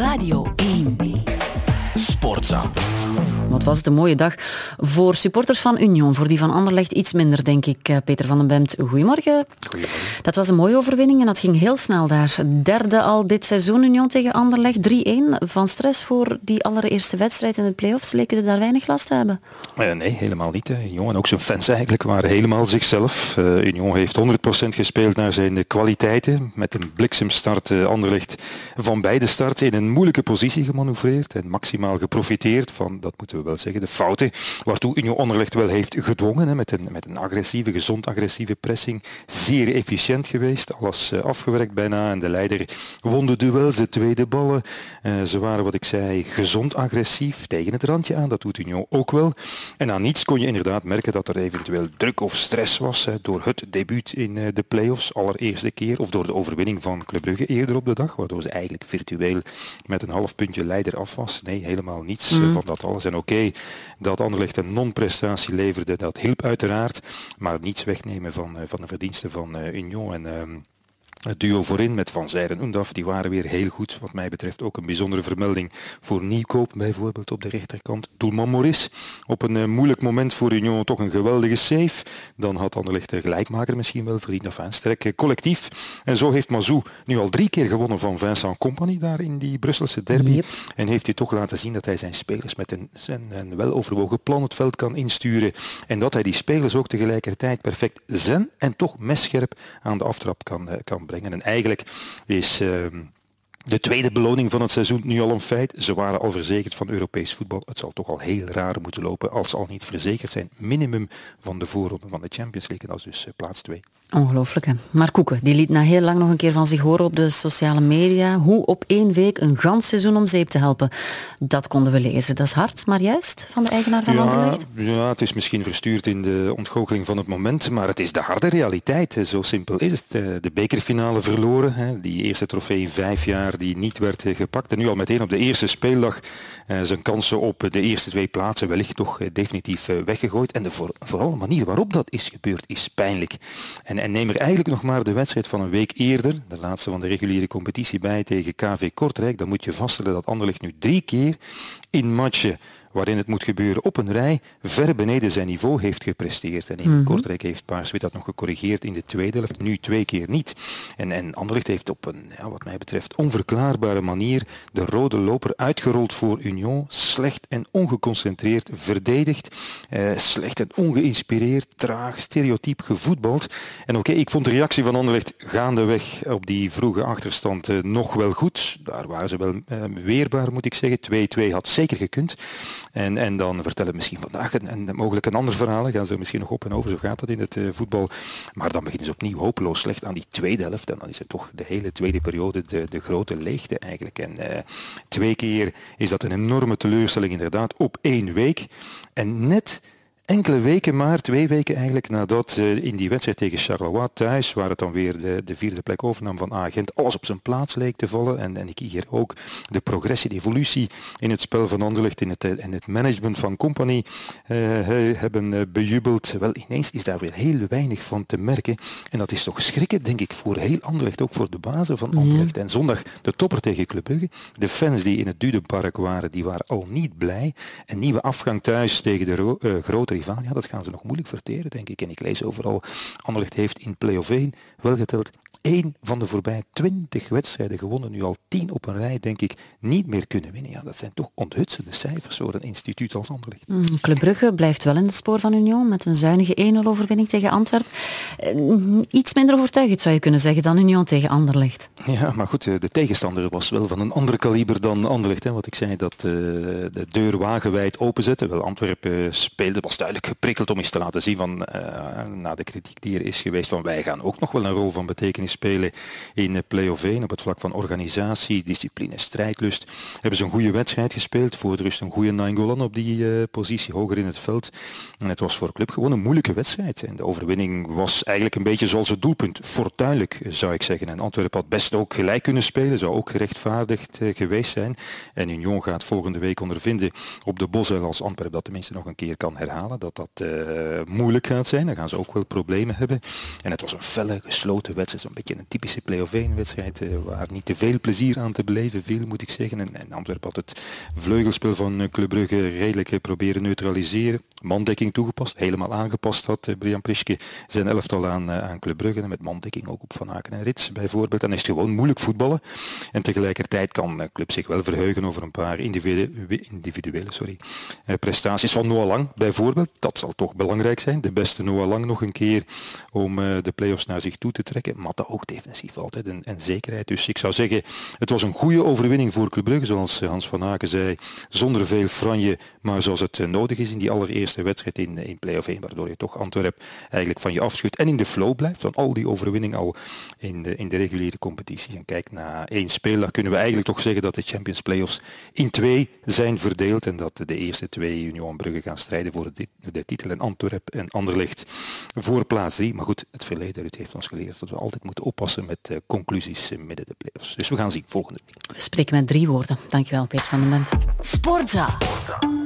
Radio 1. Sportza. Wat was het een mooie dag voor supporters van Union. Voor die van Anderlecht iets minder, denk ik. Eh, Peter van den Bemt, goedemorgen. Goedemorgen. Dat was een mooie overwinning en dat ging heel snel daar. Derde al dit seizoen Union tegen Anderlecht. 3-1 van stress voor die allereerste wedstrijd in de play-offs. Leken ze daar weinig last te hebben? Uh, nee, helemaal niet. Hè. Union en ook zijn fans eigenlijk waren helemaal zichzelf. Uh, Union heeft 100% gespeeld naar zijn kwaliteiten. Met een bliksemstart uh, Anderlecht van beide starten in een moeilijke positie gemanoeuvreerd en maximaal geprofiteerd van, dat moeten we wel zeggen, de fouten waartoe Union Anderlecht wel heeft gedwongen. Hè, met, een, met een agressieve, gezond agressieve pressing. Zeer efficiënt geweest, alles uh, afgewerkt bijna. En de leider won de duels, de tweede ballen. Uh, ze waren, wat ik zei, gezond agressief, tegen het randje aan. Dat doet Union ook wel. En aan niets kon je inderdaad merken dat er eventueel druk of stress was hè, door het debuut in uh, de play-offs, allereerste keer, of door de overwinning van Club Brugge eerder op de dag, waardoor ze eigenlijk virtueel met een half puntje leider af was. Nee, helemaal niets mm. van dat alles. En oké, okay, dat Anderlecht een non-prestatie leverde, dat hielp uiteraard, maar niets wegnemen van, van de verdiensten van Union. En, um, het duo voorin met Van Zijr en Undaf, die waren weer heel goed. Wat mij betreft ook een bijzondere vermelding voor Nieuwkoop, bijvoorbeeld op de rechterkant. Doelman Maurice, op een uh, moeilijk moment voor Union toch een geweldige save. Dan had Anderlecht de gelijkmaker misschien wel verdiend. Enfin, sterk collectief. En zo heeft Mazou nu al drie keer gewonnen van Vincent Company daar in die Brusselse derby. Yep. En heeft hij toch laten zien dat hij zijn spelers met een, zijn, een weloverwogen plan het veld kan insturen. En dat hij die spelers ook tegelijkertijd perfect zen en toch messcherp aan de aftrap kan, uh, kan brengen. En eigenlijk is uh, de tweede beloning van het seizoen nu al een feit. Ze waren al verzekerd van Europees voetbal. Het zal toch al heel raar moeten lopen als ze al niet verzekerd zijn. Minimum van de voorronde van de Champions League. En dat is dus uh, plaats 2. Ongelooflijk hè. Maar Koeken, die liet na heel lang nog een keer van zich horen op de sociale media. Hoe op één week een gans seizoen om zeep te helpen. Dat konden we lezen. Dat is hard, maar juist van de eigenaar van ja, Anderlecht. Ja, het is misschien verstuurd in de ontgoocheling van het moment. Maar het is de harde realiteit. Zo simpel is het. De bekerfinale verloren. Die eerste trofee in vijf jaar die niet werd gepakt. En nu al meteen op de eerste speeldag zijn kansen op de eerste twee plaatsen wellicht toch definitief weggegooid. En de voor, vooral de manier waarop dat is gebeurd is pijnlijk. En en neem er eigenlijk nog maar de wedstrijd van een week eerder, de laatste van de reguliere competitie, bij tegen KV Kortrijk. Dan moet je vaststellen dat Anderlecht nu drie keer in matchen waarin het moet gebeuren op een rij, ver beneden zijn niveau heeft gepresteerd. En in mm-hmm. Kortrijk heeft Paarswit dat nog gecorrigeerd in de tweede helft, nu twee keer niet. En, en Anderlecht heeft op een, ja, wat mij betreft, onverklaarbare manier de rode loper uitgerold voor Union. Slecht en ongeconcentreerd verdedigd, eh, slecht en ongeïnspireerd, traag, stereotyp gevoetbald. En oké, okay, ik vond de reactie van Anderlecht gaandeweg op die vroege achterstand eh, nog wel goed. Daar waren ze wel eh, weerbaar, moet ik zeggen. 2-2 had zeker gekund. En, en dan vertellen misschien vandaag en, en mogelijk een ander verhaal. Gaan ze misschien nog op en over, zo gaat dat in het uh, voetbal. Maar dan beginnen ze opnieuw hopeloos slecht aan die tweede helft. En dan is het toch de hele tweede periode de, de grote leegte eigenlijk. En uh, twee keer is dat een enorme teleurstelling inderdaad op één week. En net enkele weken maar, twee weken eigenlijk, nadat uh, in die wedstrijd tegen Charleroi thuis, waar het dan weer de, de vierde plek overnam van Agent, alles op zijn plaats leek te vallen. En, en ik hier ook de progressie, de evolutie in het spel van Anderlecht, in het, in het management van Company uh, hebben bejubeld. Wel, ineens is daar weer heel weinig van te merken. En dat is toch schrikken, denk ik, voor heel Anderlecht, ook voor de bazen van Anderlecht. Ja. En zondag de topper tegen Club Brugge. De fans die in het Dudenpark waren, die waren al niet blij. Een nieuwe afgang thuis tegen de grote rivaal, ja, dat gaan ze nog moeilijk verteren, denk ik. En ik lees overal, Anderlecht heeft in play-off 1 wel geteld één van de voorbije twintig wedstrijden gewonnen, nu al tien op een rij, denk ik, niet meer kunnen winnen. Ja, dat zijn toch onthutsende cijfers voor een instituut als Anderlecht. Mm, Club Brugge blijft wel in het spoor van Union met een zuinige 1-0 overwinning tegen Antwerpen. Uh, iets minder overtuigend zou je kunnen zeggen dan Union tegen Anderlecht. Ja, maar goed, de tegenstander was wel van een ander kaliber dan Anderlecht. Hè. Wat ik zei, dat uh, de deur wagenwijd openzette. Wel, Antwerpen speelde, was duidelijk geprikkeld om eens te laten zien van, uh, na de kritiek die er is geweest, van wij gaan ook nog wel een rol van betekenis spelen in play-off 1 op het vlak van organisatie, discipline, strijdlust. Hebben ze een goede wedstrijd gespeeld, voor de rust een goede Nainggolan op die uh, positie hoger in het veld. En het was voor club gewoon een moeilijke wedstrijd. En de overwinning was eigenlijk een beetje zoals het doelpunt. Fortuinlijk zou ik zeggen. En Antwerpen had best ook gelijk kunnen spelen, zou ook gerechtvaardigd uh, geweest zijn. En Union gaat volgende week ondervinden op de Bosuil als Antwerpen dat tenminste nog een keer kan herhalen. Dat dat uh, moeilijk gaat zijn. Dan gaan ze ook wel problemen hebben. En het was een felle, gesloten wedstrijd beetje een typische play-off 1 wedstrijd waar niet te veel plezier aan te beleven, veel moet ik zeggen. En, en had het vleugelspel van Club Brugge redelijk proberen neutraliseren. Mandekking toegepast, helemaal aangepast had Brian Prischke zijn elftal aan, aan Club Brugge. Met mandekking ook op Van Aken en Rits bijvoorbeeld. Dan is het gewoon moeilijk voetballen. En tegelijkertijd kan Club zich wel verheugen over een paar individuele, individuele sorry, prestaties van Noah Lang bijvoorbeeld. Dat zal toch belangrijk zijn. De beste Noah Lang nog een keer om de play-offs naar zich toe te trekken. Matta ook defensief altijd een, zekerheid. Dus ik zou zeggen, het was een goede overwinning voor Club Brugge, zoals Hans van Aken zei. Zonder veel franje, maar zoals het nodig is in die allereerste wedstrijd in, in play-off 1, waardoor je toch Antwerp eigenlijk van je afschudt en in de flow blijft van al die overwinning al in de, in de reguliere competitie. En kijk, na één speel, dan kunnen we eigenlijk toch zeggen dat de Champions Playoffs in twee zijn verdeeld en dat de eerste twee Union Brugge gaan strijden voor de, de titel en Antwerp en Anderlecht voor plaats 3. Maar goed, het verleden het heeft ons geleerd dat we altijd moeten oppassen met uh, conclusies midden de playoffs. Dus we gaan zien volgende week. We spreken met drie woorden. Dankjewel, Peter van den Bent. Sportza. Sportza.